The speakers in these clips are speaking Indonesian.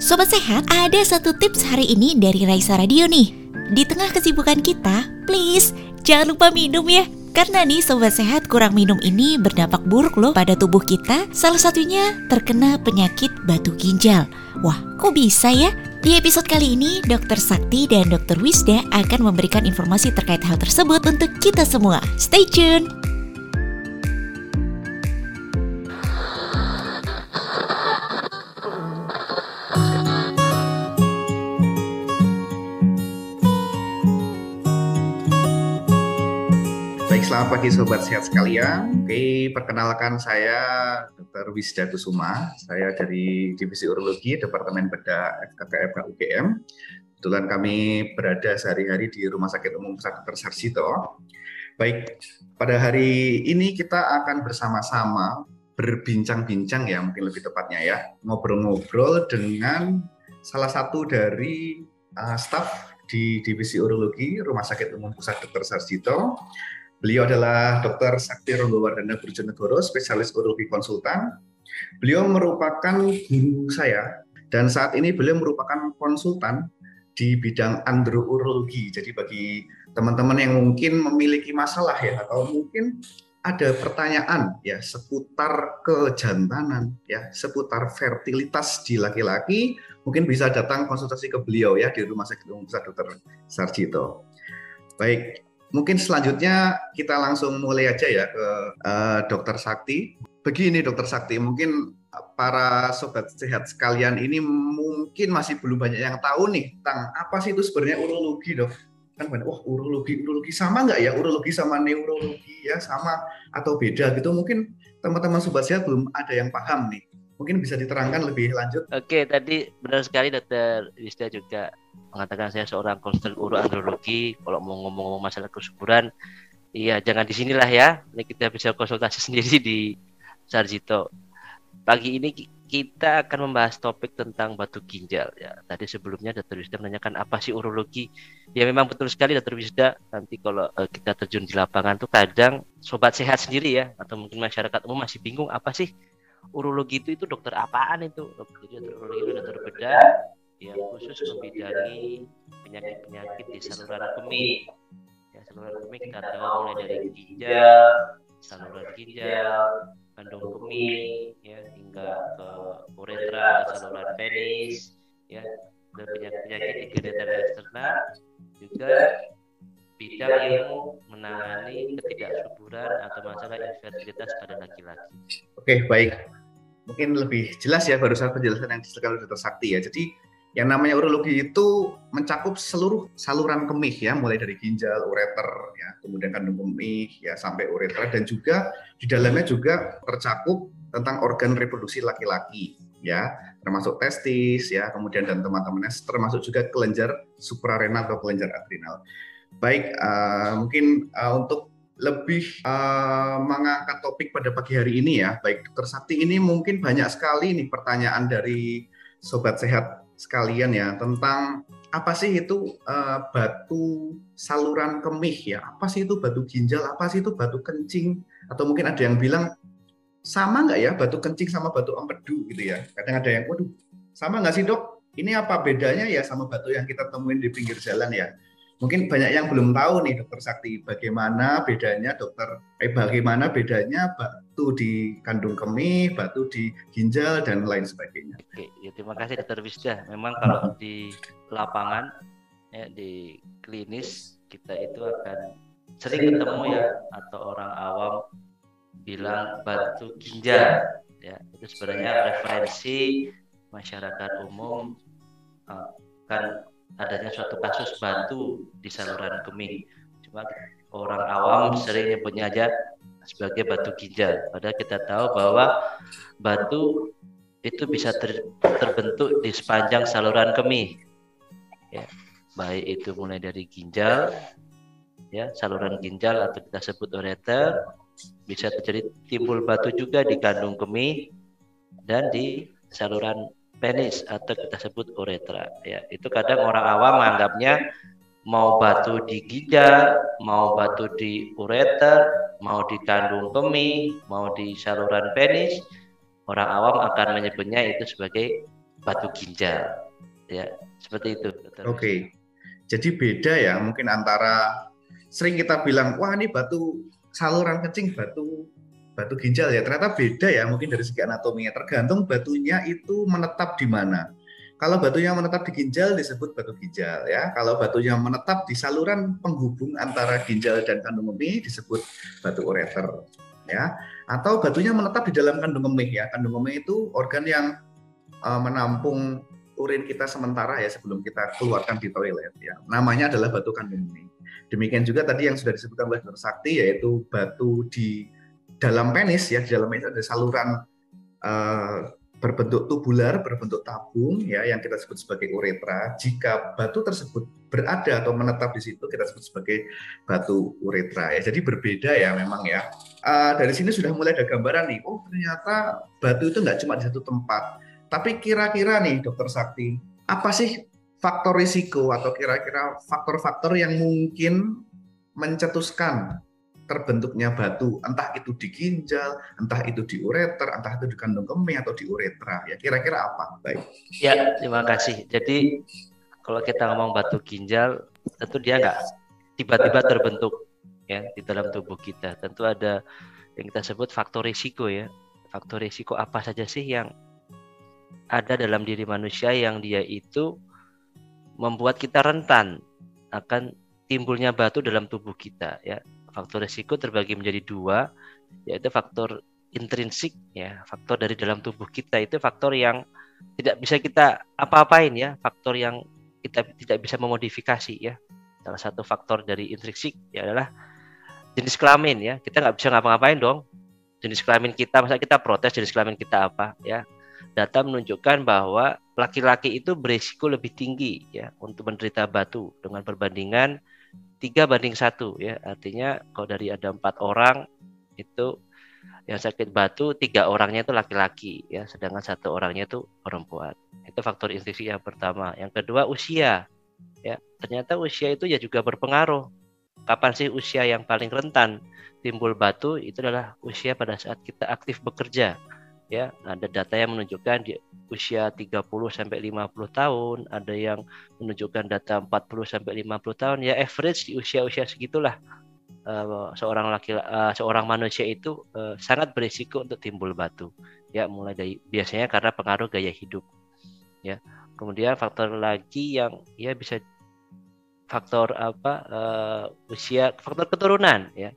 Sobat Sehat, ada satu tips hari ini dari Raisa Radio nih. Di tengah kesibukan kita, please jangan lupa minum ya. Karena nih Sobat Sehat kurang minum ini berdampak buruk loh pada tubuh kita. Salah satunya terkena penyakit batu ginjal. Wah, kok bisa ya? Di episode kali ini, Dr. Sakti dan Dr. Wisda akan memberikan informasi terkait hal tersebut untuk kita semua. Stay tune! Pagi sobat sehat sekalian. Oke, perkenalkan saya Dr. Wisda Kusuma. Saya dari Divisi Urologi Departemen Bedah FKKFK UGM. Kebetulan kami berada sehari-hari di Rumah Sakit Umum Dr. Sarjito. Baik, pada hari ini kita akan bersama-sama berbincang-bincang ya, mungkin lebih tepatnya ya, ngobrol-ngobrol dengan salah satu dari uh, staf di Divisi Urologi Rumah Sakit Umum Pusat Dr. Sarjito. Beliau adalah Dr. Sakti Ronggowardana Burjonegoro, spesialis urologi konsultan. Beliau merupakan guru saya dan saat ini beliau merupakan konsultan di bidang androurologi. Jadi bagi teman-teman yang mungkin memiliki masalah ya atau mungkin ada pertanyaan ya seputar kejantanan ya seputar fertilitas di laki-laki mungkin bisa datang konsultasi ke beliau ya di Rumah Sakit Umum Pusat Dr. Sarjito. Baik, mungkin selanjutnya kita langsung mulai aja ya ke uh, Dokter Sakti. Begini Dokter Sakti, mungkin para sobat sehat sekalian ini mungkin masih belum banyak yang tahu nih tentang apa sih itu sebenarnya urologi dok. Kan banyak, wah urologi, urologi sama nggak ya? Urologi sama neurologi ya sama atau beda gitu? Mungkin teman-teman sobat sehat belum ada yang paham nih. Mungkin bisa diterangkan lebih lanjut. Oke, tadi benar sekali Dokter Wisda juga mengatakan saya seorang konsultan urologi. Kalau mau ngomong-ngomong masalah kesuburan, iya jangan di sinilah ya. Ini kita bisa konsultasi sendiri di Sarjito. Pagi ini kita akan membahas topik tentang batu ginjal ya. Tadi sebelumnya Dr. Wisda menanyakan apa sih urologi? Ya memang betul sekali Dr. Wisda. Nanti kalau uh, kita terjun di lapangan tuh kadang sobat sehat sendiri ya atau mungkin masyarakat umum masih bingung apa sih urologi itu itu dokter apaan itu? Jadi dokter urologi itu dokter bedah yang khusus membidangi penyakit-penyakit di saluran kemih. Ya, saluran kemih kita tahu mulai dari ginjal, saluran ginjal, kandung kemih, ya hingga ke uretra, saluran penis, ya dan penyakit-penyakit di genitalia eksternal juga bidang yang menangani ketidaksuburan atau masalah infertilitas pada laki-laki. Oke, baik. Mungkin lebih jelas ya barusan penjelasan yang disampaikan oleh Dr. Sakti ya. Jadi yang namanya urologi itu mencakup seluruh saluran kemih ya, mulai dari ginjal, ureter, ya, kemudian kandung kemih, ya sampai uretra dan juga di dalamnya juga tercakup tentang organ reproduksi laki-laki, ya, termasuk testis, ya, kemudian dan teman-temannya termasuk juga kelenjar suprarenal atau kelenjar adrenal. Baik, uh, mungkin uh, untuk lebih uh, mengangkat topik pada pagi hari ini ya, baik Dokter Sakti ini mungkin banyak sekali nih pertanyaan dari sobat sehat sekalian ya tentang apa sih itu uh, batu saluran kemih ya? Apa sih itu batu ginjal? Apa sih itu batu kencing? Atau mungkin ada yang bilang sama nggak ya batu kencing sama batu empedu? gitu ya. Kadang ada yang waduh sama nggak sih dok? Ini apa bedanya ya sama batu yang kita temuin di pinggir jalan ya mungkin banyak yang belum tahu nih dokter Sakti bagaimana bedanya dokter eh bagaimana bedanya batu di kandung kemih, batu di ginjal dan lain sebagainya. Oke, ya terima kasih dokter Wisda. Memang kalau di lapangan ya di klinis kita itu akan sering ketemu ya atau orang awam bilang batu ginjal ya itu sebenarnya referensi masyarakat umum uh, kan adanya suatu kasus batu di saluran kemih. Cuma orang awam sering nyebutnya aja sebagai batu ginjal. Padahal kita tahu bahwa batu itu bisa ter, terbentuk di sepanjang saluran kemih. Ya, baik itu mulai dari ginjal, ya saluran ginjal atau kita sebut ureter, bisa terjadi timbul batu juga di kandung kemih dan di saluran penis atau kita sebut uretra. Ya itu kadang orang awam menganggapnya mau batu di ginjal mau batu di ureter mau di kandung kemih mau di saluran penis. Orang awam akan menyebutnya itu sebagai batu ginjal. Ya seperti itu oke. Okay. jadi beda ya mungkin antara sering kita bilang wah ini batu saluran kencing batu batu ginjal ya ternyata beda ya mungkin dari segi anatominya tergantung batunya itu menetap di mana kalau batunya menetap di ginjal disebut batu ginjal ya. Kalau batunya menetap di saluran penghubung antara ginjal dan kandung kemih disebut batu ureter ya. Atau batunya menetap di dalam kandung kemih ya. Kandung kemih itu organ yang uh, menampung urin kita sementara ya sebelum kita keluarkan di toilet ya. Namanya adalah batu kandung kemih. Demikian juga tadi yang sudah disebutkan oleh Dr. Sakti yaitu batu di dalam penis ya di dalam penis ada saluran uh, berbentuk tubular, berbentuk tabung ya yang kita sebut sebagai uretra. Jika batu tersebut berada atau menetap di situ kita sebut sebagai batu uretra ya. Jadi berbeda ya memang ya. Uh, dari sini sudah mulai ada gambaran nih. Oh ternyata batu itu nggak cuma di satu tempat. Tapi kira-kira nih Dokter Sakti, apa sih faktor risiko atau kira-kira faktor-faktor yang mungkin mencetuskan terbentuknya batu, entah itu di ginjal, entah itu di ureter, entah itu di kandung kemih atau di uretra. Ya kira-kira apa? Baik. Ya, terima kasih. Jadi kalau kita ngomong batu ginjal, tentu dia nggak tiba-tiba terbentuk ya di dalam tubuh kita. Tentu ada yang kita sebut faktor risiko ya. Faktor risiko apa saja sih yang ada dalam diri manusia yang dia itu membuat kita rentan akan timbulnya batu dalam tubuh kita ya faktor risiko terbagi menjadi dua, yaitu faktor intrinsik ya, faktor dari dalam tubuh kita itu faktor yang tidak bisa kita apa-apain ya, faktor yang kita tidak bisa memodifikasi ya. Salah satu faktor dari intrinsik ya adalah jenis kelamin ya. Kita nggak bisa ngapa-ngapain dong. Jenis kelamin kita, masa kita protes jenis kelamin kita apa ya. Data menunjukkan bahwa laki-laki itu berisiko lebih tinggi ya untuk menderita batu dengan perbandingan tiga banding satu ya. Artinya kalau dari ada empat orang itu yang sakit batu tiga orangnya itu laki-laki ya. Sedangkan satu orangnya itu perempuan. Itu faktor intrinsik yang pertama. Yang kedua usia ya. Ternyata usia itu ya juga berpengaruh. Kapan sih usia yang paling rentan timbul batu? Itu adalah usia pada saat kita aktif bekerja ya ada data yang menunjukkan di usia 30 sampai 50 tahun ada yang menunjukkan data 40 sampai 50 tahun. Ya average di usia-usia segitulah. Uh, seorang laki uh, seorang manusia itu uh, sangat berisiko untuk timbul batu. Ya mulai dari biasanya karena pengaruh gaya hidup. Ya kemudian faktor lagi yang ya bisa faktor apa uh, usia faktor keturunan ya.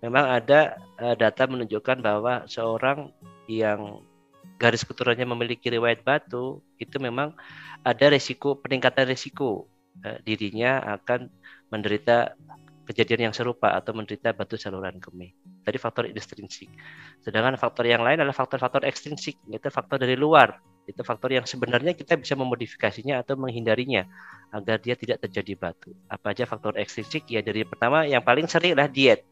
Memang ada uh, data menunjukkan bahwa seorang yang garis keturunannya memiliki riwayat batu itu memang ada resiko peningkatan resiko uh, dirinya akan menderita kejadian yang serupa atau menderita batu saluran kemih. Tadi faktor intrinsik. Sedangkan faktor yang lain adalah faktor-faktor ekstrinsik, yaitu faktor dari luar. Itu faktor yang sebenarnya kita bisa memodifikasinya atau menghindarinya agar dia tidak terjadi batu. Apa aja faktor ekstrinsik? Ya dari pertama yang paling sering adalah diet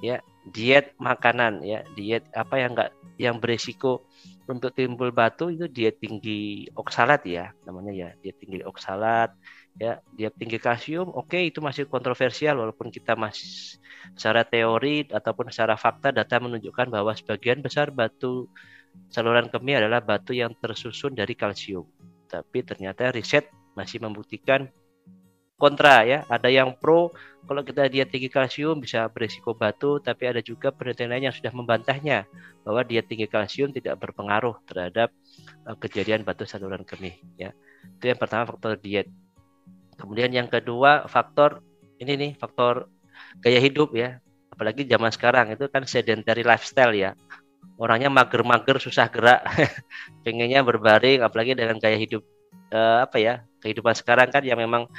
ya diet makanan ya diet apa yang enggak yang beresiko untuk timbul batu itu diet tinggi oksalat ya namanya ya diet tinggi oksalat ya diet tinggi kalsium oke okay, itu masih kontroversial walaupun kita masih secara teori ataupun secara fakta data menunjukkan bahwa sebagian besar batu saluran kemih adalah batu yang tersusun dari kalsium. Tapi ternyata riset masih membuktikan kontra ya. Ada yang pro kalau kita diet tinggi kalsium bisa berisiko batu, tapi ada juga penelitian lain yang sudah membantahnya bahwa diet tinggi kalsium tidak berpengaruh terhadap uh, kejadian batu saluran kemih ya. Itu yang pertama faktor diet. Kemudian yang kedua faktor ini nih faktor gaya hidup ya. Apalagi zaman sekarang itu kan sedentary lifestyle ya. Orangnya mager-mager susah gerak, pengennya berbaring apalagi dengan gaya hidup uh, apa ya kehidupan sekarang kan yang memang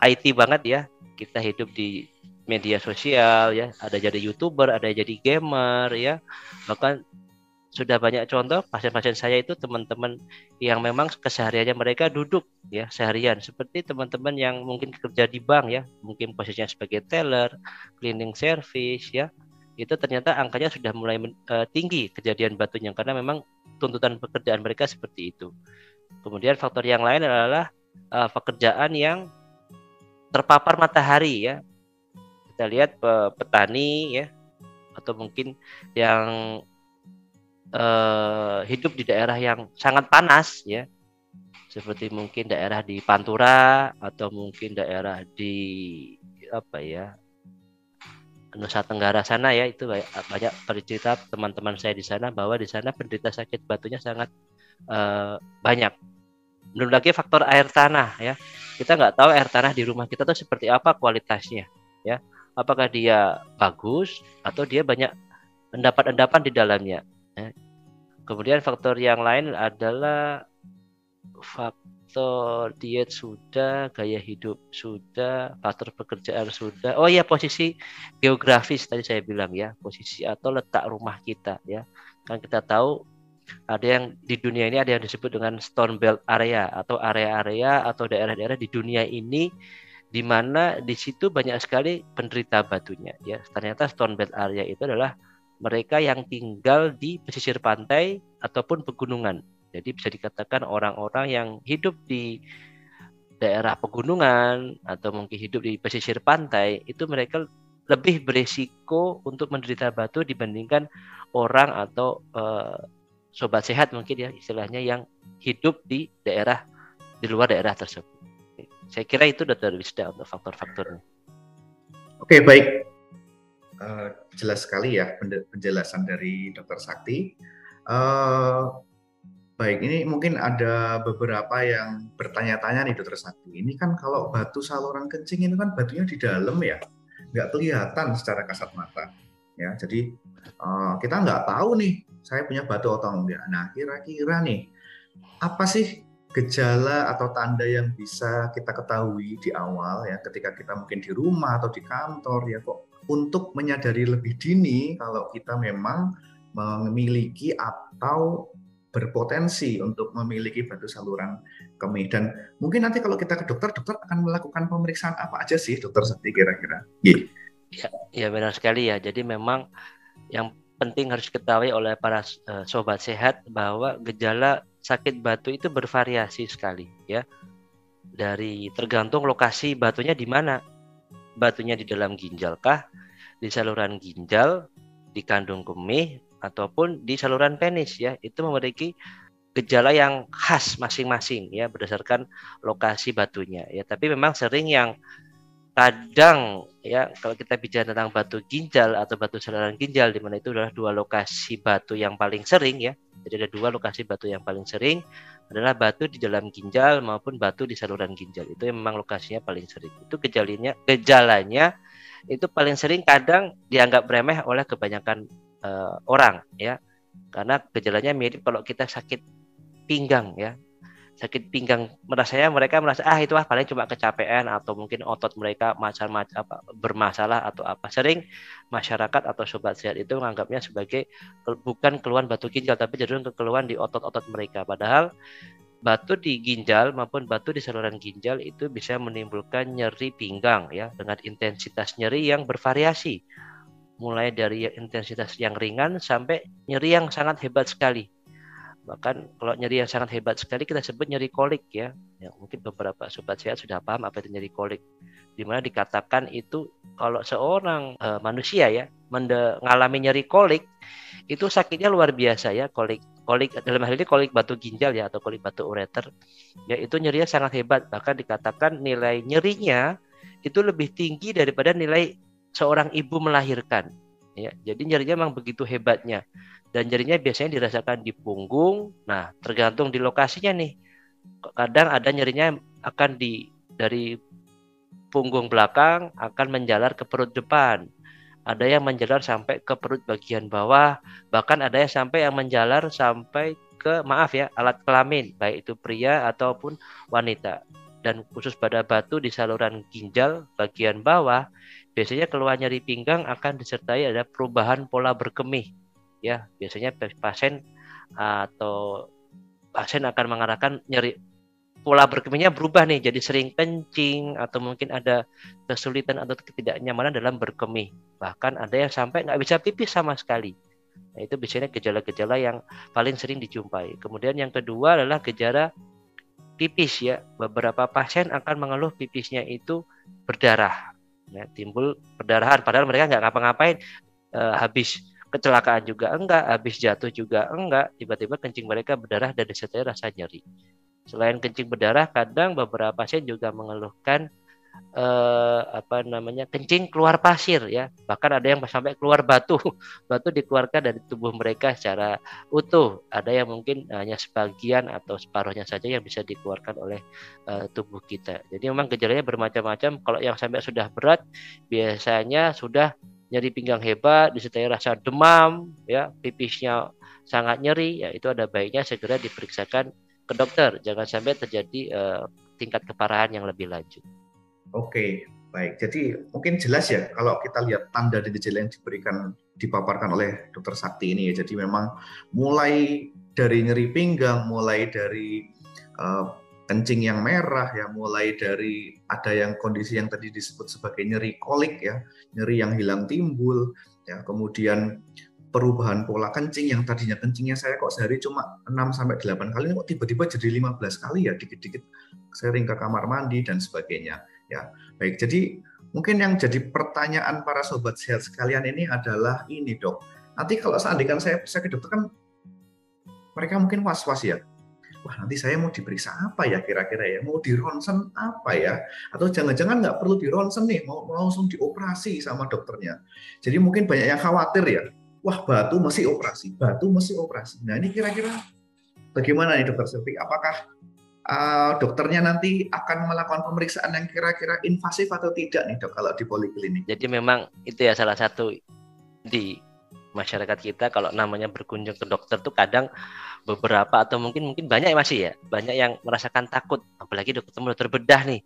IT banget ya. Kita hidup di media sosial ya, ada jadi youtuber, ada jadi gamer ya. Bahkan sudah banyak contoh pasien-pasien saya itu teman-teman yang memang kesehariannya mereka duduk ya seharian seperti teman-teman yang mungkin kerja di bank ya mungkin posisinya sebagai teller cleaning service ya itu ternyata angkanya sudah mulai uh, tinggi kejadian batunya karena memang tuntutan pekerjaan mereka seperti itu kemudian faktor yang lain adalah uh, pekerjaan yang terpapar matahari ya. Kita lihat petani ya atau mungkin yang uh, hidup di daerah yang sangat panas ya seperti mungkin daerah di Pantura atau mungkin daerah di apa ya Nusa Tenggara sana ya itu banyak, banyak bercerita teman-teman saya di sana bahwa di sana penderita sakit batunya sangat uh, banyak. Belum lagi faktor air tanah ya. Kita nggak tahu air tanah di rumah kita tuh seperti apa kualitasnya ya. Apakah dia bagus atau dia banyak endapan-endapan di dalamnya. Ya. Kemudian faktor yang lain adalah faktor diet sudah, gaya hidup sudah, faktor pekerjaan sudah. Oh iya posisi geografis tadi saya bilang ya, posisi atau letak rumah kita ya. Kan kita tahu ada yang di dunia ini ada yang disebut dengan stone belt area atau area-area atau daerah-daerah di dunia ini di mana di situ banyak sekali penderita batunya ya. Ternyata stone belt area itu adalah mereka yang tinggal di pesisir pantai ataupun pegunungan jadi bisa dikatakan orang-orang yang hidup di daerah pegunungan atau mungkin hidup di pesisir pantai itu mereka lebih beresiko untuk menderita batu dibandingkan orang atau uh, sobat sehat mungkin ya istilahnya yang hidup di daerah di luar daerah tersebut. Saya kira itu dokter Wisda untuk faktor-faktornya. Oke baik, uh, jelas sekali ya penjelasan dari dokter Sakti. Uh, Baik, ini mungkin ada beberapa yang bertanya-tanya nih Dokter Sakti. Ini kan kalau batu saluran kencing ini kan batunya di dalam ya, nggak kelihatan secara kasat mata. Ya, jadi uh, kita nggak tahu nih saya punya batu atau enggak. Nah, kira-kira nih apa sih gejala atau tanda yang bisa kita ketahui di awal ya ketika kita mungkin di rumah atau di kantor ya kok untuk menyadari lebih dini kalau kita memang memiliki atau berpotensi untuk memiliki batu saluran kemih dan mungkin nanti kalau kita ke dokter dokter akan melakukan pemeriksaan apa aja sih dokter Sakti kira-kira yeah. ya, ya benar sekali ya jadi memang yang penting harus diketahui oleh para uh, sobat sehat bahwa gejala sakit batu itu bervariasi sekali ya. Dari tergantung lokasi batunya di mana. Batunya di dalam ginjal kah di saluran ginjal di kandung kemih ataupun di saluran penis ya. Itu memiliki gejala yang khas masing-masing ya berdasarkan lokasi batunya ya. Tapi memang sering yang kadang ya kalau kita bicara tentang batu ginjal atau batu saluran ginjal di mana itu adalah dua lokasi batu yang paling sering ya. Jadi ada dua lokasi batu yang paling sering adalah batu di dalam ginjal maupun batu di saluran ginjal. Itu yang memang lokasinya paling sering. Itu gejalanya gejalanya itu paling sering kadang dianggap remeh oleh kebanyakan uh, orang ya. Karena gejalanya mirip kalau kita sakit pinggang ya sakit pinggang merasanya mereka merasa ah itu ah paling cuma kecapean atau mungkin otot mereka macam-macam apa bermasalah atau apa. Sering masyarakat atau sobat sehat itu menganggapnya sebagai bukan keluhan batu ginjal tapi cenderung keluhan di otot-otot mereka. Padahal batu di ginjal maupun batu di saluran ginjal itu bisa menimbulkan nyeri pinggang ya dengan intensitas nyeri yang bervariasi. Mulai dari intensitas yang ringan sampai nyeri yang sangat hebat sekali. Bahkan kalau nyeri yang sangat hebat sekali kita sebut nyeri kolik ya. Ya mungkin beberapa sobat sehat sudah paham apa itu nyeri kolik. Di mana dikatakan itu kalau seorang e, manusia ya mengalami nyeri kolik itu sakitnya luar biasa ya kolik kolik dalam hal ini kolik batu ginjal ya atau kolik batu ureter ya itu nyerinya sangat hebat bahkan dikatakan nilai nyerinya itu lebih tinggi daripada nilai seorang ibu melahirkan. Ya, jadi nyerinya memang begitu hebatnya. Dan nyerinya biasanya dirasakan di punggung. Nah, tergantung di lokasinya nih. Kadang ada nyerinya akan di dari punggung belakang akan menjalar ke perut depan. Ada yang menjalar sampai ke perut bagian bawah, bahkan ada yang sampai yang menjalar sampai ke maaf ya alat kelamin, baik itu pria ataupun wanita. Dan khusus pada batu di saluran ginjal bagian bawah biasanya keluhan nyeri pinggang akan disertai ada perubahan pola berkemih. Ya, biasanya pasien atau pasien akan mengarahkan nyeri pola berkemihnya berubah nih jadi sering kencing atau mungkin ada kesulitan atau ketidaknyamanan dalam berkemih. Bahkan ada yang sampai nggak bisa pipis sama sekali. Nah, itu biasanya gejala-gejala yang paling sering dijumpai. Kemudian yang kedua adalah gejala pipis ya. Beberapa pasien akan mengeluh pipisnya itu berdarah ya, timbul perdarahan padahal mereka nggak ngapa-ngapain e, habis kecelakaan juga enggak, habis jatuh juga enggak, tiba-tiba kencing mereka berdarah dan disertai rasa nyeri. Selain kencing berdarah, kadang beberapa pasien juga mengeluhkan eh, apa namanya kencing keluar pasir ya. Bahkan ada yang sampai keluar batu. Batu dikeluarkan dari tubuh mereka secara utuh. Ada yang mungkin hanya sebagian atau separuhnya saja yang bisa dikeluarkan oleh eh, tubuh kita. Jadi memang gejalanya bermacam-macam. Kalau yang sampai sudah berat biasanya sudah nyeri pinggang hebat disertai rasa demam ya pipisnya sangat nyeri ya itu ada baiknya segera diperiksakan ke dokter. Jangan sampai terjadi uh, tingkat keparahan yang lebih lanjut. Oke, baik. Jadi mungkin jelas ya kalau kita lihat tanda dan gejala yang diberikan dipaparkan oleh Dokter Sakti ini ya. Jadi memang mulai dari nyeri pinggang, mulai dari uh, kencing yang merah ya, mulai dari ada yang kondisi yang tadi disebut sebagai nyeri kolik ya, nyeri yang hilang timbul ya, kemudian perubahan pola kencing yang tadinya kencingnya saya kok sehari cuma 6 sampai 8 kali kok tiba-tiba jadi 15 kali ya dikit-dikit sering ke kamar mandi dan sebagainya Ya, baik. Jadi mungkin yang jadi pertanyaan para sobat sehat sekalian ini adalah ini dok. Nanti kalau seandainya saya saya ke dokter kan mereka mungkin was-was ya. Wah nanti saya mau diperiksa apa ya kira-kira ya? Mau di ronsen apa ya? Atau jangan-jangan nggak perlu di ronsen nih, mau, mau langsung dioperasi sama dokternya. Jadi mungkin banyak yang khawatir ya. Wah batu masih operasi, batu masih operasi. Nah ini kira-kira bagaimana nih dokter Silvi? Apakah uh, dokternya nanti akan melakukan pemeriksaan yang kira-kira invasif atau tidak nih dok kalau di poliklinik. Jadi memang itu ya salah satu di masyarakat kita kalau namanya berkunjung ke dokter tuh kadang beberapa atau mungkin mungkin banyak ya masih ya banyak yang merasakan takut. Apalagi dokter ketemu dokter bedah nih.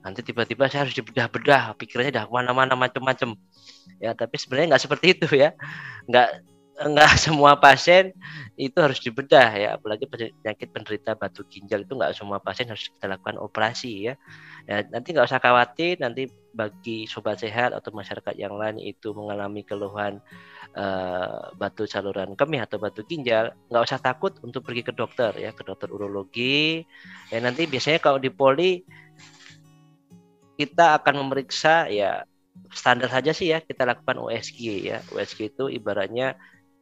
Nanti tiba-tiba saya harus dibedah-bedah pikirannya udah ke mana-mana macam-macam ya tapi sebenarnya nggak seperti itu ya. Nggak enggak semua pasien itu harus dibedah ya. Apalagi penyakit penderita batu ginjal itu enggak semua pasien harus kita lakukan operasi ya, ya nanti nggak usah khawatir nanti bagi sobat sehat atau masyarakat yang lain itu mengalami keluhan uh, batu saluran kemih atau batu ginjal nggak usah takut untuk pergi ke dokter ya ke dokter urologi. Ya nanti biasanya kalau di poli kita akan memeriksa ya standar saja sih ya kita lakukan USG ya. USG itu ibaratnya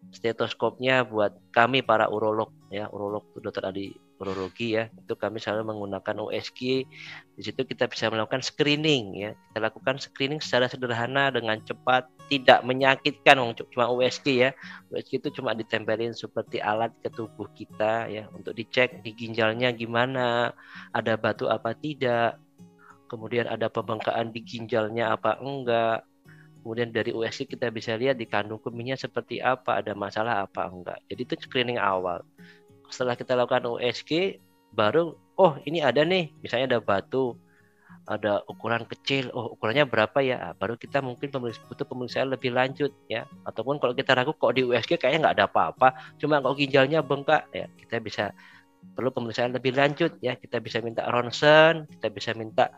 stetoskopnya buat kami para urolog ya. Urolog dokter adi urologi ya. Itu kami selalu menggunakan USG di situ kita bisa melakukan screening ya. Kita lakukan screening secara sederhana dengan cepat tidak menyakitkan cuma USG ya. USG itu cuma ditempelin seperti alat ke tubuh kita ya untuk dicek di ginjalnya gimana ada batu apa tidak kemudian ada pembengkakan di ginjalnya apa enggak Kemudian dari USG kita bisa lihat di kandung kemihnya seperti apa, ada masalah apa enggak. Jadi itu screening awal. Setelah kita lakukan USG, baru oh ini ada nih, misalnya ada batu, ada ukuran kecil, oh ukurannya berapa ya? Baru kita mungkin butuh pemeriksaan lebih lanjut ya. Ataupun kalau kita ragu kok di USG kayaknya nggak ada apa-apa, cuma kok ginjalnya bengkak ya, kita bisa perlu pemeriksaan lebih lanjut ya. Kita bisa minta ronsen kita bisa minta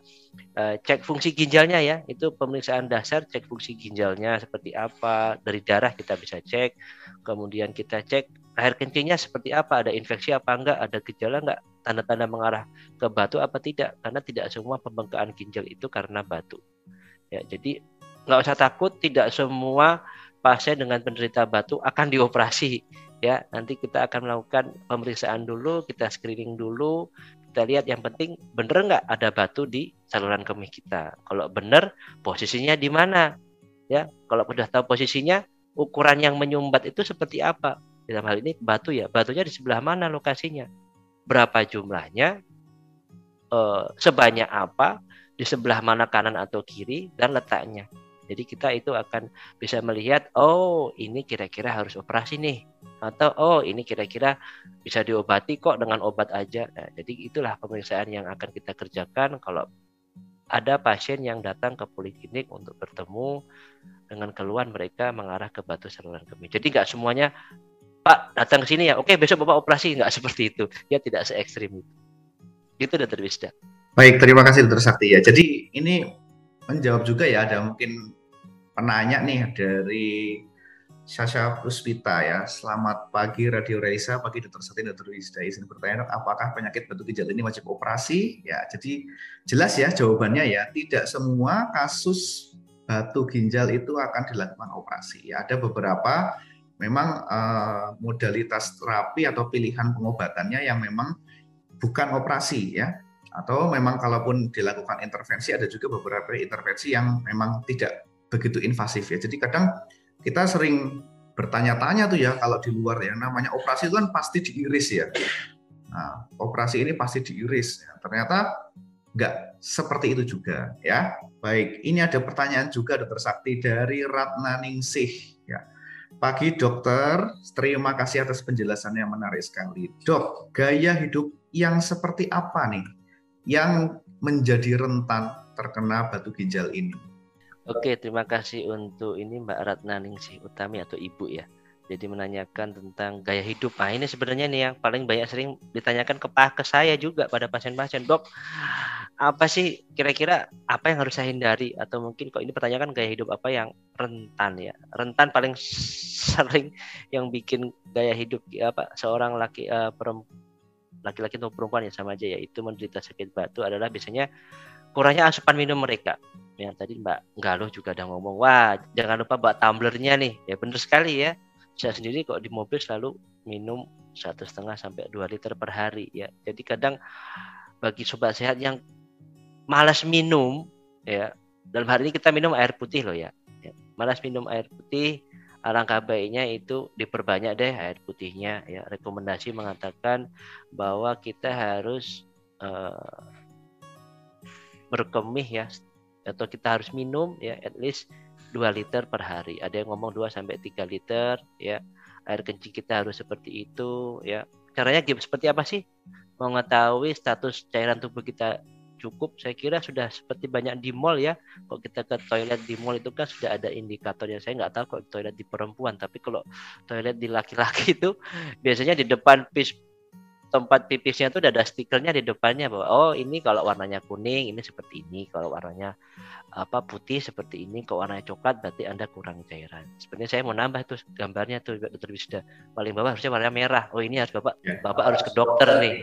uh, cek fungsi ginjalnya ya. Itu pemeriksaan dasar cek fungsi ginjalnya seperti apa dari darah kita bisa cek kemudian kita cek air kencingnya seperti apa ada infeksi apa enggak ada gejala enggak tanda-tanda mengarah ke batu apa tidak karena tidak semua pembengkakan ginjal itu karena batu. Ya jadi nggak usah takut tidak semua pasien dengan penderita batu akan dioperasi ya nanti kita akan melakukan pemeriksaan dulu kita screening dulu. Kita lihat yang penting bener nggak ada batu di saluran kemih kita? Kalau bener posisinya di mana? Ya kalau sudah tahu posisinya ukuran yang menyumbat itu seperti apa? Dalam hal ini batu ya batunya di sebelah mana lokasinya? Berapa jumlahnya? Eh, sebanyak apa? Di sebelah mana kanan atau kiri? Dan letaknya jadi kita itu akan bisa melihat, oh ini kira-kira harus operasi nih, atau oh ini kira-kira bisa diobati kok dengan obat aja. Nah, jadi itulah pemeriksaan yang akan kita kerjakan kalau ada pasien yang datang ke poliklinik untuk bertemu dengan keluhan mereka mengarah ke batu saluran kemih. Jadi nggak semuanya Pak datang ke sini ya, oke besok Bapak operasi nggak seperti itu. Ya tidak se ekstrim itu. Itu Dokter Wisda. Baik, terima kasih Dokter Sakti ya. Jadi ini menjawab juga ya ada mungkin penanya nih dari Sasha Puspita ya. Selamat pagi Radio Raisa, pagi Dr. Satin, Dr. Wisda. Izin bertanya apakah penyakit batu ginjal ini wajib operasi? Ya, jadi jelas ya jawabannya ya. Tidak semua kasus batu ginjal itu akan dilakukan operasi. Ya, ada beberapa memang uh, modalitas terapi atau pilihan pengobatannya yang memang bukan operasi ya atau memang kalaupun dilakukan intervensi ada juga beberapa intervensi yang memang tidak begitu invasif ya. Jadi kadang kita sering bertanya-tanya tuh ya kalau di luar ya namanya operasi itu kan pasti diiris ya. Nah, operasi ini pasti diiris. Ya. Ternyata nggak seperti itu juga ya. Baik, ini ada pertanyaan juga dokter Sakti dari Ratna Ningsih ya. Pagi dokter, terima kasih atas penjelasan yang menarik sekali. Dok, gaya hidup yang seperti apa nih yang menjadi rentan terkena batu ginjal ini? Oke, terima kasih untuk ini Mbak Ratna Ningsih Utami atau Ibu ya. Jadi menanyakan tentang gaya hidup. Nah ini sebenarnya nih yang paling banyak sering ditanyakan ke, ke saya juga pada pasien-pasien. Dok, apa sih kira-kira apa yang harus saya hindari? Atau mungkin kok ini pertanyaan gaya hidup apa yang rentan ya? Rentan paling sering yang bikin gaya hidup apa seorang laki uh, laki-laki atau perempuan yang sama aja yaitu menderita sakit batu adalah biasanya kurangnya asupan minum mereka yang tadi Mbak Galuh juga ada ngomong, wah jangan lupa bawa tumblernya nih. Ya benar sekali ya. Saya sendiri kok di mobil selalu minum satu setengah sampai dua liter per hari ya. Jadi kadang bagi sobat sehat yang malas minum ya dalam hari ini kita minum air putih loh ya, ya malas minum air putih alangkah baiknya itu diperbanyak deh air putihnya ya. Rekomendasi mengatakan bahwa kita harus uh, berkemih ya atau kita harus minum ya at least 2 liter per hari. Ada yang ngomong 2 sampai 3 liter ya. Air kencing kita harus seperti itu ya. Caranya seperti apa sih? Mengetahui status cairan tubuh kita cukup saya kira sudah seperti banyak di mall ya kalau kita ke toilet di mall itu kan sudah ada indikatornya saya nggak tahu kalau toilet di perempuan tapi kalau toilet di laki-laki itu biasanya di depan tempat pipisnya itu udah ada stikernya di depannya bahwa oh ini kalau warnanya kuning ini seperti ini. Kalau warnanya apa putih seperti ini kok warnanya coklat berarti anda kurang cairan. Sebenarnya saya mau nambah tuh gambarnya tuh dokter Wisda paling bawah harusnya warna merah. Oh ini harus bapak ya, bapak harus ke dokter nih.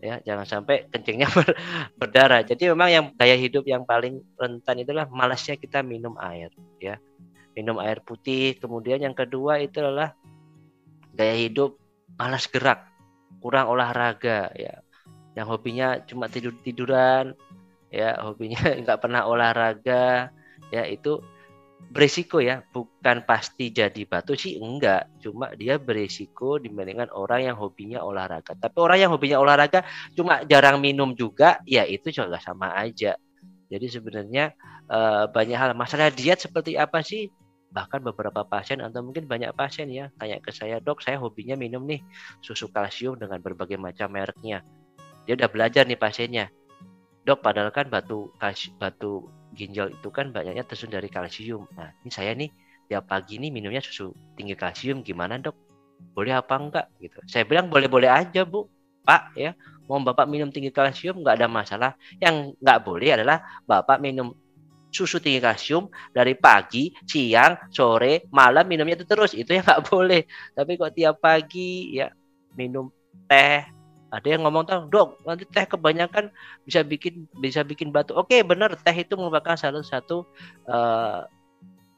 Ya jangan sampai kencingnya ber, berdarah. Jadi memang yang gaya hidup yang paling rentan itulah malasnya kita minum air ya. Minum air putih. Kemudian yang kedua itu adalah gaya hidup malas gerak kurang olahraga ya. Yang hobinya cuma tidur tiduran ya. Hobinya nggak pernah olahraga ya. Itu beresiko ya. Bukan pasti jadi batu sih enggak. Cuma dia beresiko dibandingkan orang yang hobinya olahraga. Tapi orang yang hobinya olahraga cuma jarang minum juga ya itu juga sama aja. Jadi sebenarnya uh, banyak hal. Masalah diet seperti apa sih bahkan beberapa pasien atau mungkin banyak pasien ya tanya ke saya dok saya hobinya minum nih susu kalsium dengan berbagai macam mereknya. Dia udah belajar nih pasiennya. Dok padahal kan batu batu ginjal itu kan banyaknya tersusun dari kalsium. Nah ini saya nih tiap pagi nih minumnya susu tinggi kalsium gimana dok? Boleh apa enggak? Gitu. Saya bilang boleh-boleh aja bu. Pak ya mau bapak minum tinggi kalsium nggak ada masalah. Yang nggak boleh adalah bapak minum susu tinggi kalsium dari pagi, siang, sore, malam minumnya itu terus. Itu ya nggak boleh. Tapi kok tiap pagi ya minum teh, ada yang ngomong tahu dok nanti teh kebanyakan bisa bikin bisa bikin batu. Oke benar teh itu merupakan salah satu uh,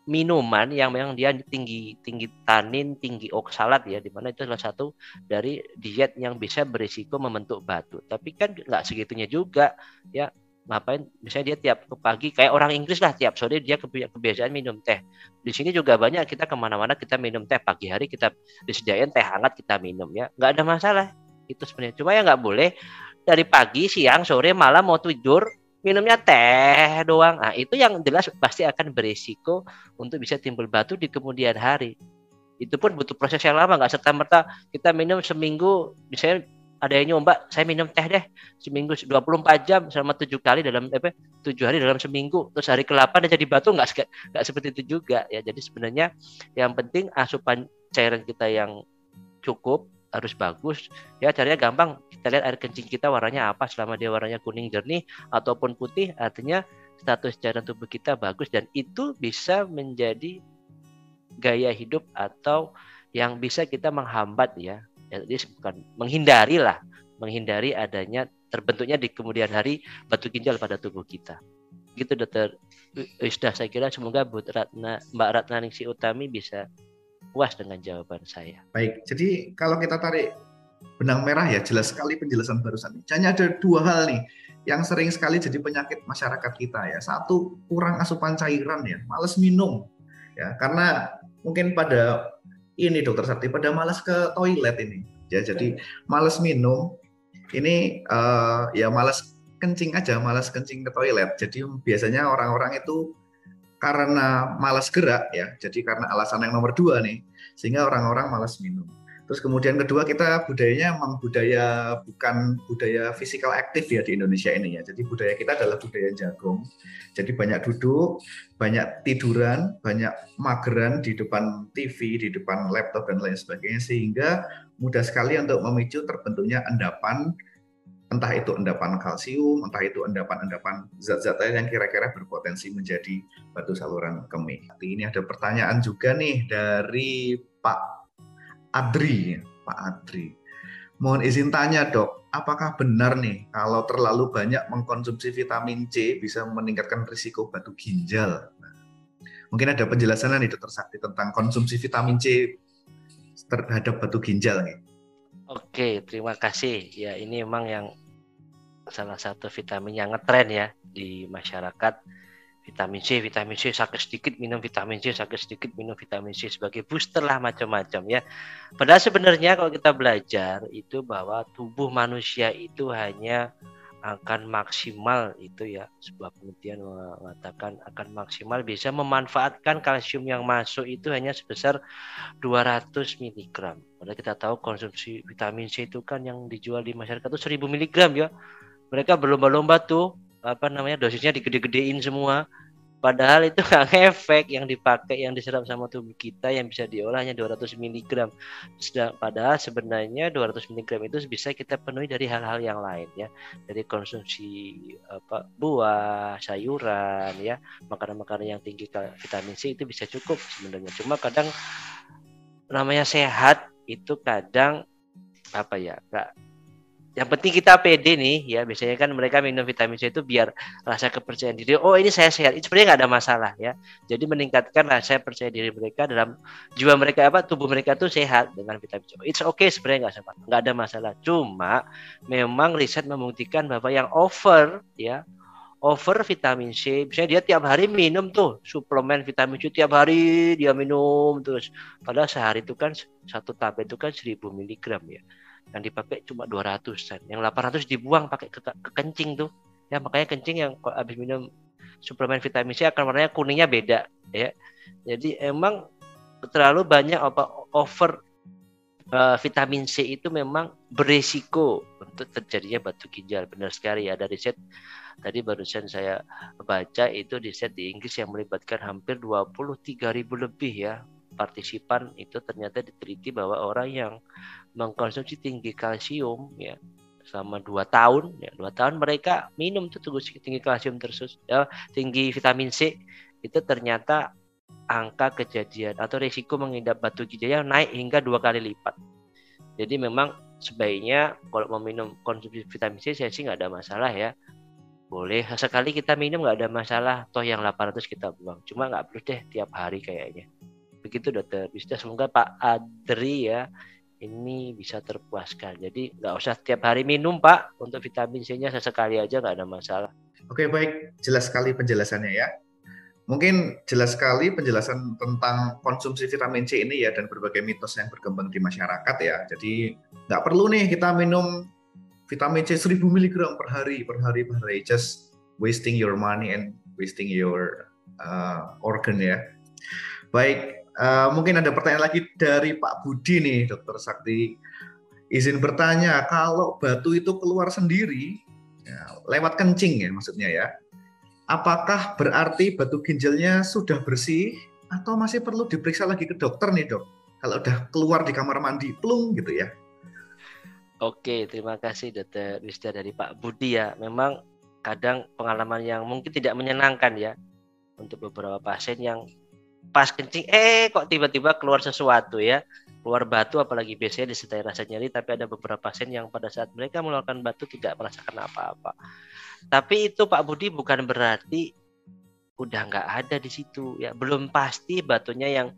minuman yang memang dia tinggi tinggi tanin tinggi oksalat ya di mana itu salah satu dari diet yang bisa berisiko membentuk batu. Tapi kan nggak segitunya juga ya ngapain? Misalnya dia tiap pagi kayak orang Inggris lah tiap sore dia kebiasaan minum teh. Di sini juga banyak kita ke mana-mana kita minum teh. Pagi hari kita disediain teh hangat kita minum ya. Nggak ada masalah. Itu sebenarnya. Cuma ya nggak boleh dari pagi siang sore malam mau tidur minumnya teh doang. Nah itu yang jelas pasti akan berisiko untuk bisa timbul batu di kemudian hari. Itu pun butuh proses yang lama nggak serta merta kita minum seminggu misalnya ada yang nyoba saya minum teh deh seminggu 24 jam selama tujuh kali dalam apa tujuh hari dalam seminggu. Terus hari ke-8 dia jadi batu nggak nggak seperti itu juga ya. Jadi sebenarnya yang penting asupan cairan kita yang cukup harus bagus ya. Caranya gampang kita lihat air kencing kita warnanya apa selama dia warnanya kuning jernih ataupun putih artinya status cairan tubuh kita bagus dan itu bisa menjadi gaya hidup atau yang bisa kita menghambat ya jadi bukan menghindari lah menghindari adanya terbentuknya di kemudian hari batu ginjal pada tubuh kita gitu dokter sudah saya kira semoga Bu Ratna Mbak Ratna Ningsi Utami bisa puas dengan jawaban saya. Baik, jadi kalau kita tarik benang merah ya jelas sekali penjelasan barusan. Hanya ada dua hal nih yang sering sekali jadi penyakit masyarakat kita ya. Satu kurang asupan cairan ya, males minum ya karena mungkin pada ini dokter Sakti pada males ke toilet ini. Ya jadi males minum ini uh, ya males kencing aja males kencing ke toilet. Jadi biasanya orang-orang itu karena malas gerak ya jadi karena alasan yang nomor dua nih sehingga orang-orang malas minum Terus kemudian kedua kita budayanya memang budaya bukan budaya fisikal aktif ya di Indonesia ini ya. Jadi budaya kita adalah budaya jagung. Jadi banyak duduk, banyak tiduran, banyak mageran di depan TV, di depan laptop dan lain sebagainya sehingga mudah sekali untuk memicu terbentuknya endapan entah itu endapan kalsium, entah itu endapan-endapan zat-zat lain yang kira-kira berpotensi menjadi batu saluran kemih. Ini ada pertanyaan juga nih dari Pak Adri, Pak Adri. Mohon izin tanya dok, apakah benar nih kalau terlalu banyak mengkonsumsi vitamin C bisa meningkatkan risiko batu ginjal? Nah, mungkin ada penjelasan nih dokter Sakti tentang konsumsi vitamin C terhadap batu ginjal nih. Oke, terima kasih. Ya ini memang yang salah satu vitamin yang ngetren ya di masyarakat vitamin C, vitamin C sakit sedikit minum vitamin C, sakit sedikit minum vitamin C sebagai booster lah macam-macam ya. Padahal sebenarnya kalau kita belajar itu bahwa tubuh manusia itu hanya akan maksimal itu ya sebuah penelitian mengatakan akan maksimal bisa memanfaatkan kalsium yang masuk itu hanya sebesar 200 mg. Padahal kita tahu konsumsi vitamin C itu kan yang dijual di masyarakat itu 1000 mg ya. Mereka berlomba-lomba tuh apa namanya dosisnya digede-gedein semua. Padahal itu nggak efek yang dipakai yang diserap sama tubuh kita yang bisa diolah hanya 200 mg padahal sebenarnya 200 mg itu bisa kita penuhi dari hal-hal yang lain ya. Dari konsumsi apa buah sayuran ya. Makanan-makanan yang tinggi vitamin C itu bisa cukup sebenarnya. Cuma kadang namanya sehat itu kadang apa ya nggak yang penting kita pede nih ya. Biasanya kan mereka minum vitamin C itu biar rasa kepercayaan diri oh ini saya sehat. Itu sebenarnya nggak ada masalah ya. Jadi meningkatkan rasa percaya diri mereka dalam jiwa mereka apa tubuh mereka tuh sehat dengan vitamin C. It's okay sebenarnya nggak nggak ada masalah. Cuma memang riset membuktikan bahwa yang over ya over vitamin C misalnya dia tiap hari minum tuh suplemen vitamin C tiap hari dia minum terus. Padahal sehari itu kan satu tablet itu kan 1000 miligram ya yang dipakai cuma 200 sen yang 800 dibuang pakai ke, ke kencing tuh. Ya makanya kencing yang habis minum suplemen vitamin C akan warnanya kuningnya beda ya. Jadi emang terlalu banyak apa over uh, vitamin C itu memang berisiko untuk terjadinya batu ginjal. Benar sekali ya dari set tadi barusan saya baca itu di set di Inggris yang melibatkan hampir 23 ribu lebih ya partisipan itu ternyata diteliti bahwa orang yang mengkonsumsi tinggi kalsium ya selama dua tahun ya dua tahun mereka minum tuh tinggi kalsium terus ya tinggi vitamin C itu ternyata angka kejadian atau risiko mengidap batu ginjal naik hingga dua kali lipat. Jadi memang sebaiknya kalau mau minum konsumsi vitamin C saya sih nggak ada masalah ya. Boleh sekali kita minum nggak ada masalah toh yang 800 kita buang. Cuma nggak perlu deh tiap hari kayaknya. Begitu dokter bisa semoga Pak Adri ya ini bisa terpuaskan. Jadi nggak usah tiap hari minum Pak untuk vitamin C-nya sesekali aja nggak ada masalah. Oke baik, jelas sekali penjelasannya ya. Mungkin jelas sekali penjelasan tentang konsumsi vitamin C ini ya dan berbagai mitos yang berkembang di masyarakat ya. Jadi nggak perlu nih kita minum vitamin C 1000 mg per hari, per hari, per hari. Just wasting your money and wasting your uh, organ ya. Baik, Uh, mungkin ada pertanyaan lagi dari Pak Budi nih, Dokter Sakti. Izin bertanya, kalau batu itu keluar sendiri, ya, lewat kencing ya maksudnya ya, apakah berarti batu ginjalnya sudah bersih atau masih perlu diperiksa lagi ke dokter nih dok? Kalau udah keluar di kamar mandi, plung gitu ya. Oke, terima kasih Dokter Wisda dari Pak Budi ya. Memang kadang pengalaman yang mungkin tidak menyenangkan ya untuk beberapa pasien yang pas kencing eh kok tiba-tiba keluar sesuatu ya. Keluar batu apalagi biasanya disertai rasa nyeri tapi ada beberapa pasien yang pada saat mereka mengeluarkan batu tidak merasakan apa-apa. Tapi itu Pak Budi bukan berarti udah nggak ada di situ ya. Belum pasti batunya yang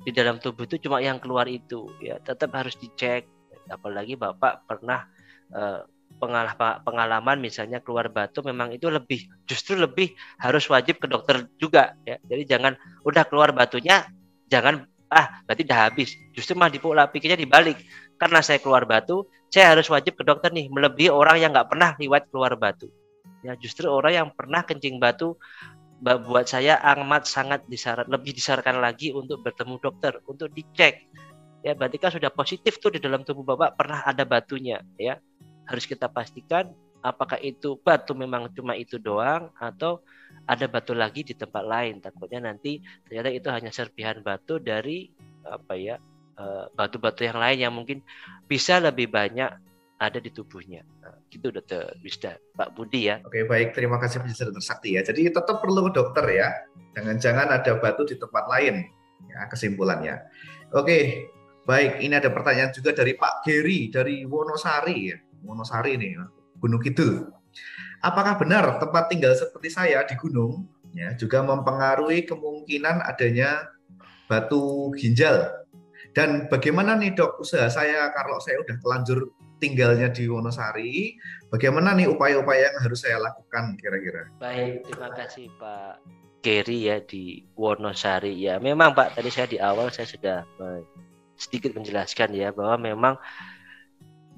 di dalam tubuh itu cuma yang keluar itu ya. Tetap harus dicek apalagi bapak pernah uh, pengalaman misalnya keluar batu memang itu lebih justru lebih harus wajib ke dokter juga ya. Jadi jangan udah keluar batunya jangan ah berarti udah habis. Justru mah dipola pikirnya dibalik. Karena saya keluar batu saya harus wajib ke dokter nih melebihi orang yang nggak pernah lewat keluar batu. Ya justru orang yang pernah kencing batu buat saya amat sangat disarat lebih disarankan lagi untuk bertemu dokter untuk dicek. Ya berarti kan sudah positif tuh di dalam tubuh bapak pernah ada batunya ya harus kita pastikan apakah itu batu memang cuma itu doang atau ada batu lagi di tempat lain takutnya nanti ternyata itu hanya serpihan batu dari apa ya eh, batu-batu yang lain yang mungkin bisa lebih banyak ada di tubuhnya. Nah, gitu dokter Wisda, Pak Budi ya. Oke baik, terima kasih penjelasan dokter Sakti ya. Jadi tetap perlu dokter ya. Jangan-jangan ada batu di tempat lain. Ya, kesimpulannya. Oke, baik. Ini ada pertanyaan juga dari Pak Geri dari Wonosari ya. Wonosari nih, Gunung Kidul. Apakah benar tempat tinggal seperti saya di gunung ya juga mempengaruhi kemungkinan adanya batu ginjal? Dan bagaimana nih dok usaha saya kalau saya udah telanjur tinggalnya di Wonosari, bagaimana nih upaya-upaya yang harus saya lakukan kira-kira? Baik, terima kasih Pak Gary ya di Wonosari. Ya, memang Pak tadi saya di awal saya sudah sedikit menjelaskan ya bahwa memang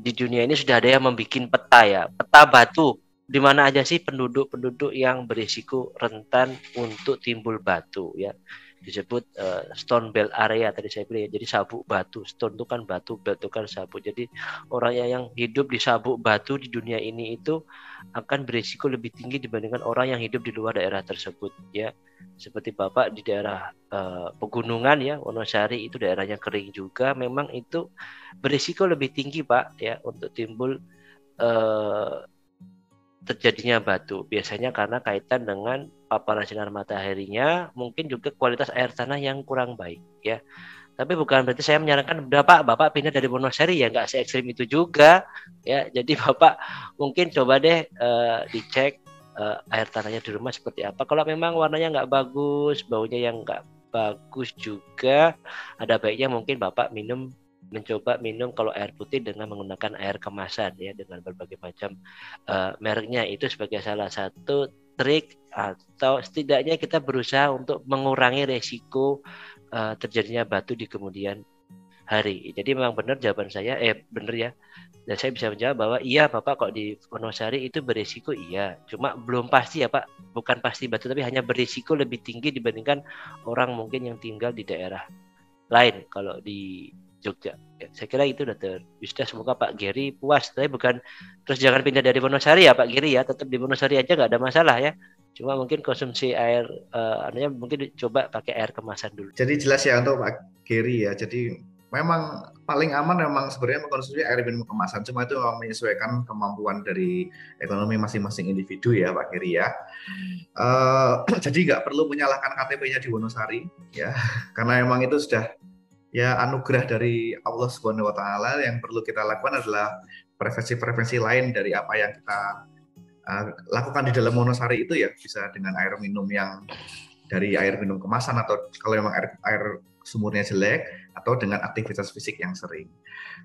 di dunia ini sudah ada yang membuat peta ya, peta batu. Di mana aja sih penduduk-penduduk yang berisiko rentan untuk timbul batu ya disebut uh, stone belt area tadi saya bilang ya. Jadi sabuk batu. Stone itu kan batu, belt itu kan sabuk. Jadi orang yang, hidup di sabuk batu di dunia ini itu akan berisiko lebih tinggi dibandingkan orang yang hidup di luar daerah tersebut ya. Seperti Bapak di daerah uh, pegunungan ya, Wonosari itu daerahnya kering juga, memang itu berisiko lebih tinggi Pak ya untuk timbul uh, terjadinya batu. Biasanya karena kaitan dengan paparan sinar mataharinya, mungkin juga kualitas air tanah yang kurang baik ya. Tapi bukan berarti saya menyarankan Bapak Bapak pindah dari Wonosari ya nggak se ekstrim itu juga ya. Jadi Bapak mungkin coba deh uh, dicek uh, air tanahnya di rumah seperti apa. Kalau memang warnanya nggak bagus, baunya yang nggak bagus juga, ada baiknya mungkin Bapak minum mencoba minum kalau air putih dengan menggunakan air kemasan ya dengan berbagai macam uh, mereknya itu sebagai salah satu trik atau setidaknya kita berusaha untuk mengurangi resiko uh, terjadinya batu di kemudian hari. Jadi memang benar jawaban saya eh benar ya. Dan saya bisa menjawab bahwa iya Bapak kok di Wonosari itu berisiko iya. Cuma belum pasti ya Pak, bukan pasti batu tapi hanya berisiko lebih tinggi dibandingkan orang mungkin yang tinggal di daerah lain. Kalau di Jogja. Ya, saya kira itu dokter Wisda semoga Pak Giri puas. Tapi bukan terus jangan pindah dari Wonosari ya Pak Giri ya, tetap di Wonosari aja nggak ada masalah ya. Cuma mungkin konsumsi air, uh, artinya mungkin coba pakai air kemasan dulu. Jadi jelas ya untuk Pak Giri ya. Jadi memang paling aman memang sebenarnya mengkonsumsi air minum kemasan. Cuma itu memang menyesuaikan kemampuan dari ekonomi masing-masing individu ya Pak Giri ya. Uh, jadi nggak perlu menyalahkan KTP-nya di Wonosari ya, karena memang itu sudah ya anugerah dari Allah Subhanahu wa taala yang perlu kita lakukan adalah prevensi-prevensi lain dari apa yang kita uh, lakukan di dalam monosari itu ya bisa dengan air minum yang dari air minum kemasan atau kalau memang air, air sumurnya jelek atau dengan aktivitas fisik yang sering.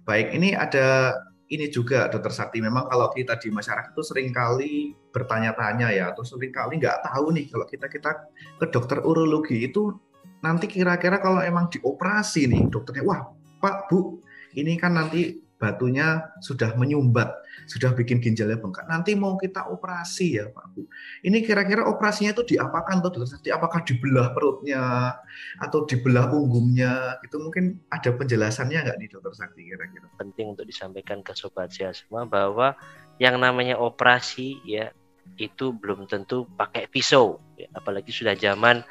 Baik, ini ada ini juga dokter Sakti memang kalau kita di masyarakat itu sering kali bertanya-tanya ya atau sering kali nggak tahu nih kalau kita kita ke dokter urologi itu nanti kira-kira kalau emang dioperasi nih dokternya, wah Pak Bu, ini kan nanti batunya sudah menyumbat, sudah bikin ginjalnya bengkak. Nanti mau kita operasi ya Pak Bu. Ini kira-kira operasinya itu diapakan tuh dokter Sakti? Apakah dibelah perutnya atau dibelah punggungnya? Itu mungkin ada penjelasannya nggak nih dokter Sakti kira-kira? Penting untuk disampaikan ke sobat sehat semua bahwa yang namanya operasi ya itu belum tentu pakai pisau, apalagi sudah zaman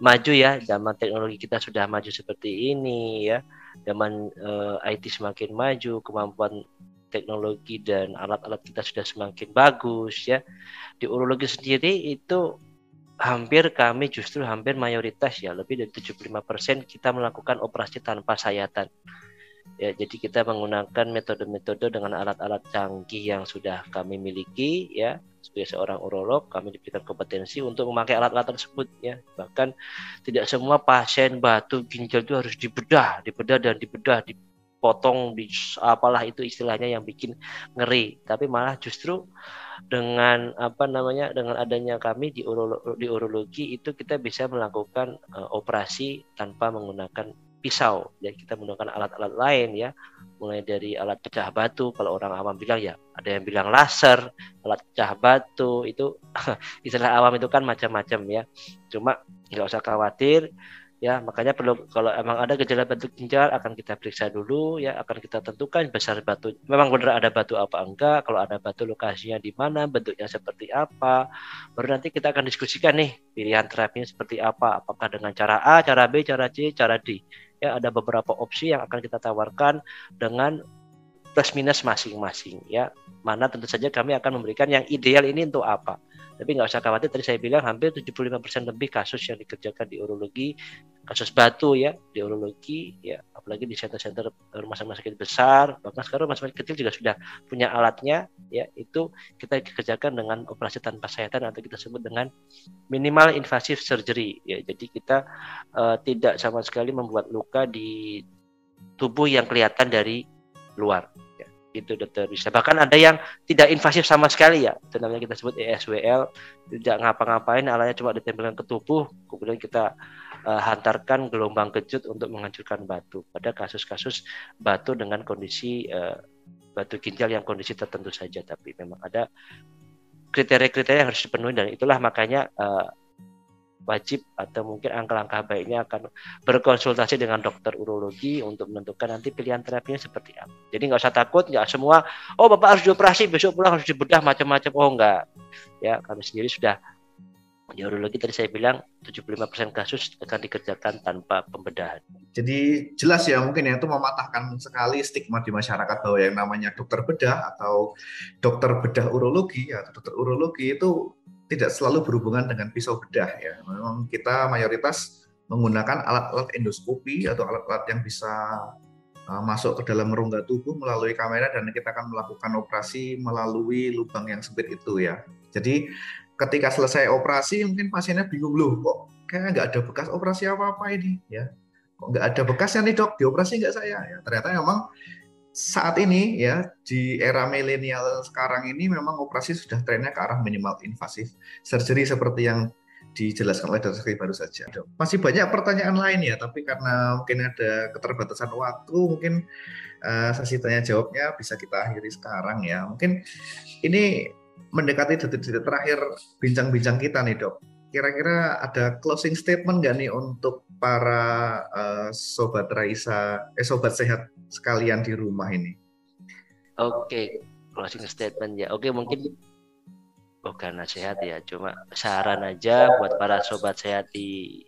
maju ya zaman teknologi kita sudah maju seperti ini ya. Zaman uh, eh, IT semakin maju kemampuan teknologi dan alat-alat kita sudah semakin bagus ya. Di urologi sendiri itu hampir kami justru hampir mayoritas ya lebih dari 75% kita melakukan operasi tanpa sayatan ya jadi kita menggunakan metode-metode dengan alat-alat canggih yang sudah kami miliki ya. Sebagai seorang urolog kami diberikan kompetensi untuk memakai alat-alat tersebut ya. Bahkan tidak semua pasien batu ginjal itu harus dibedah dibedah dan dibedah dipotong di apalah itu istilahnya yang bikin ngeri. Tapi malah justru dengan apa namanya dengan adanya kami di urologi, di urologi itu kita bisa melakukan uh, operasi tanpa menggunakan pisau. Ya kita menggunakan alat-alat lain ya. Mulai dari alat pecah batu kalau orang awam bilang ya ada yang bilang laser alat pecah batu itu istilah awam itu kan macam-macam ya. Cuma nggak usah khawatir ya. Makanya perlu kalau emang ada gejala batu ginjal akan kita periksa dulu ya. Akan kita tentukan besar batu memang benar ada batu apa enggak kalau ada batu lokasinya di mana bentuknya seperti apa. Baru nanti kita akan diskusikan nih pilihan terapinya seperti apa. Apakah dengan cara A cara B cara C cara D ya ada beberapa opsi yang akan kita tawarkan dengan plus minus masing-masing ya. Mana tentu saja kami akan memberikan yang ideal ini untuk apa tapi nggak usah khawatir, tadi saya bilang hampir 75% lebih kasus yang dikerjakan di urologi, kasus batu ya, di urologi, ya apalagi di center-center rumah sakit besar, bahkan sekarang rumah sakit kecil juga sudah punya alatnya, ya itu kita kerjakan dengan operasi tanpa sayatan atau kita sebut dengan minimal invasif surgery. Ya, jadi kita uh, tidak sama sekali membuat luka di tubuh yang kelihatan dari luar itu dokter bisa bahkan ada yang tidak invasif sama sekali ya. Itu namanya kita sebut ESWL tidak ngapa-ngapain alatnya cuma ditempelkan ke tubuh. Kemudian kita uh, hantarkan gelombang kejut untuk menghancurkan batu. Pada kasus-kasus batu dengan kondisi uh, batu ginjal yang kondisi tertentu saja. Tapi memang ada kriteria-kriteria yang harus dipenuhi dan itulah makanya uh, wajib atau mungkin angka-angka baiknya akan berkonsultasi dengan dokter urologi untuk menentukan nanti pilihan terapinya seperti apa. Jadi nggak usah takut, nggak semua, oh bapak harus dioperasi, besok pulang harus dibedah macam-macam. Oh enggak, ya kami sendiri sudah di urologi tadi saya bilang 75% kasus akan dikerjakan tanpa pembedahan. Jadi jelas ya mungkin ya itu mematahkan sekali stigma di masyarakat bahwa yang namanya dokter bedah atau dokter bedah urologi atau dokter urologi itu tidak selalu berhubungan dengan pisau bedah ya. Memang kita mayoritas menggunakan alat-alat endoskopi atau alat-alat yang bisa uh, masuk ke dalam rongga tubuh melalui kamera dan kita akan melakukan operasi melalui lubang yang sempit itu ya. Jadi ketika selesai operasi mungkin pasiennya bingung loh kok kayaknya nggak ada bekas operasi apa-apa ini ya. Kok nggak ada bekasnya nih dok, dioperasi nggak saya? Ya, ternyata memang saat ini ya di era milenial sekarang ini memang operasi sudah trennya ke arah minimal invasif surgery seperti yang dijelaskan oleh dokter baru saja. Masih banyak pertanyaan lain ya, tapi karena mungkin ada keterbatasan waktu, mungkin uh, sesi tanya jawabnya bisa kita akhiri sekarang ya. Mungkin ini mendekati detik-detik terakhir bincang-bincang kita nih dok. Kira-kira ada closing statement nggak nih untuk para uh, sobat Raisa, eh sobat sehat sekalian di rumah ini? Oke, closing statement ya. Oke, mungkin bukan nasihat ya, cuma saran aja buat para sobat sehat di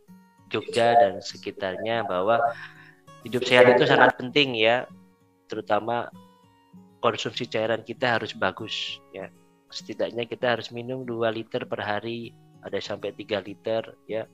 Jogja dan sekitarnya bahwa hidup sehat itu sangat penting ya, terutama konsumsi cairan kita harus bagus ya. Setidaknya kita harus minum 2 liter per hari, ada sampai 3 liter ya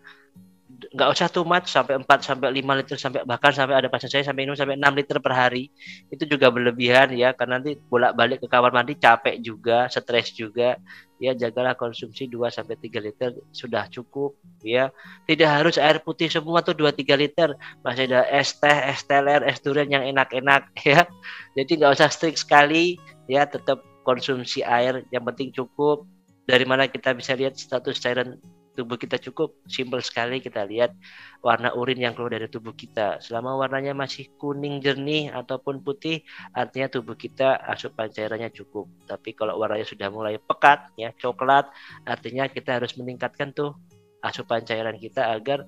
nggak usah too much sampai 4 sampai 5 liter sampai bahkan sampai ada pasien saya sampai minum sampai 6 liter per hari. Itu juga berlebihan ya karena nanti bolak-balik ke kamar mandi capek juga stres juga. Ya jagalah konsumsi 2 sampai 3 liter sudah cukup ya. Tidak harus air putih semua tuh 2 3 liter. Masih ada es teh es teler es durian yang enak-enak ya. Jadi nggak usah strict sekali ya. Tetap konsumsi air yang penting cukup. Dari mana kita bisa lihat status cairan tubuh kita cukup simpel sekali kita lihat warna urin yang keluar dari tubuh kita. Selama warnanya masih kuning jernih ataupun putih artinya tubuh kita asupan cairannya cukup. Tapi kalau warnanya sudah mulai pekat ya coklat artinya kita harus meningkatkan tuh asupan cairan kita agar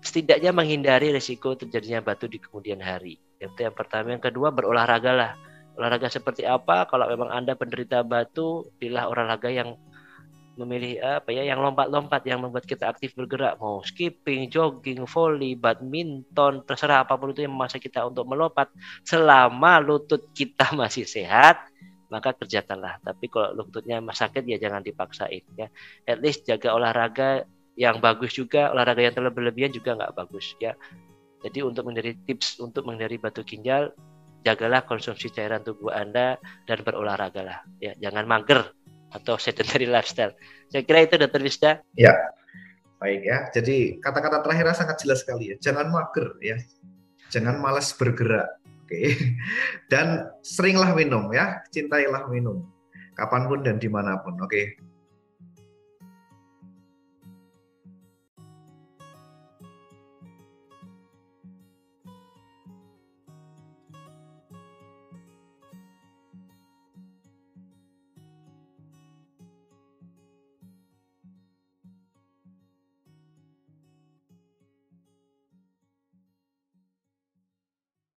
setidaknya menghindari risiko terjadinya batu di kemudian hari. Itu yang pertama. Yang kedua berolahraga lah. Olahraga seperti apa? Kalau memang anda penderita batu pilih olahraga yang memilih apa ya yang lompat-lompat yang membuat kita aktif bergerak mau skipping, jogging, volley, badminton, terserah apa pun itu yang memaksa kita untuk melompat selama lutut kita masih sehat maka kerjakanlah. Tapi kalau lututnya sakit ya jangan dipaksain ya. At least jaga olahraga yang bagus juga, olahraga yang terlalu berlebihan juga nggak bagus ya. Jadi untuk menjadi tips untuk menghindari batu ginjal, jagalah konsumsi cairan tubuh Anda dan berolahragalah ya. Jangan mager atau sedentary lifestyle. Saya kira itu Dokter Wisda. Ya, baik ya. Jadi kata-kata terakhirnya sangat jelas sekali ya. Jangan mager ya, jangan malas bergerak. Oke, dan seringlah minum ya, cintailah minum kapan pun dan di mana pun. Oke,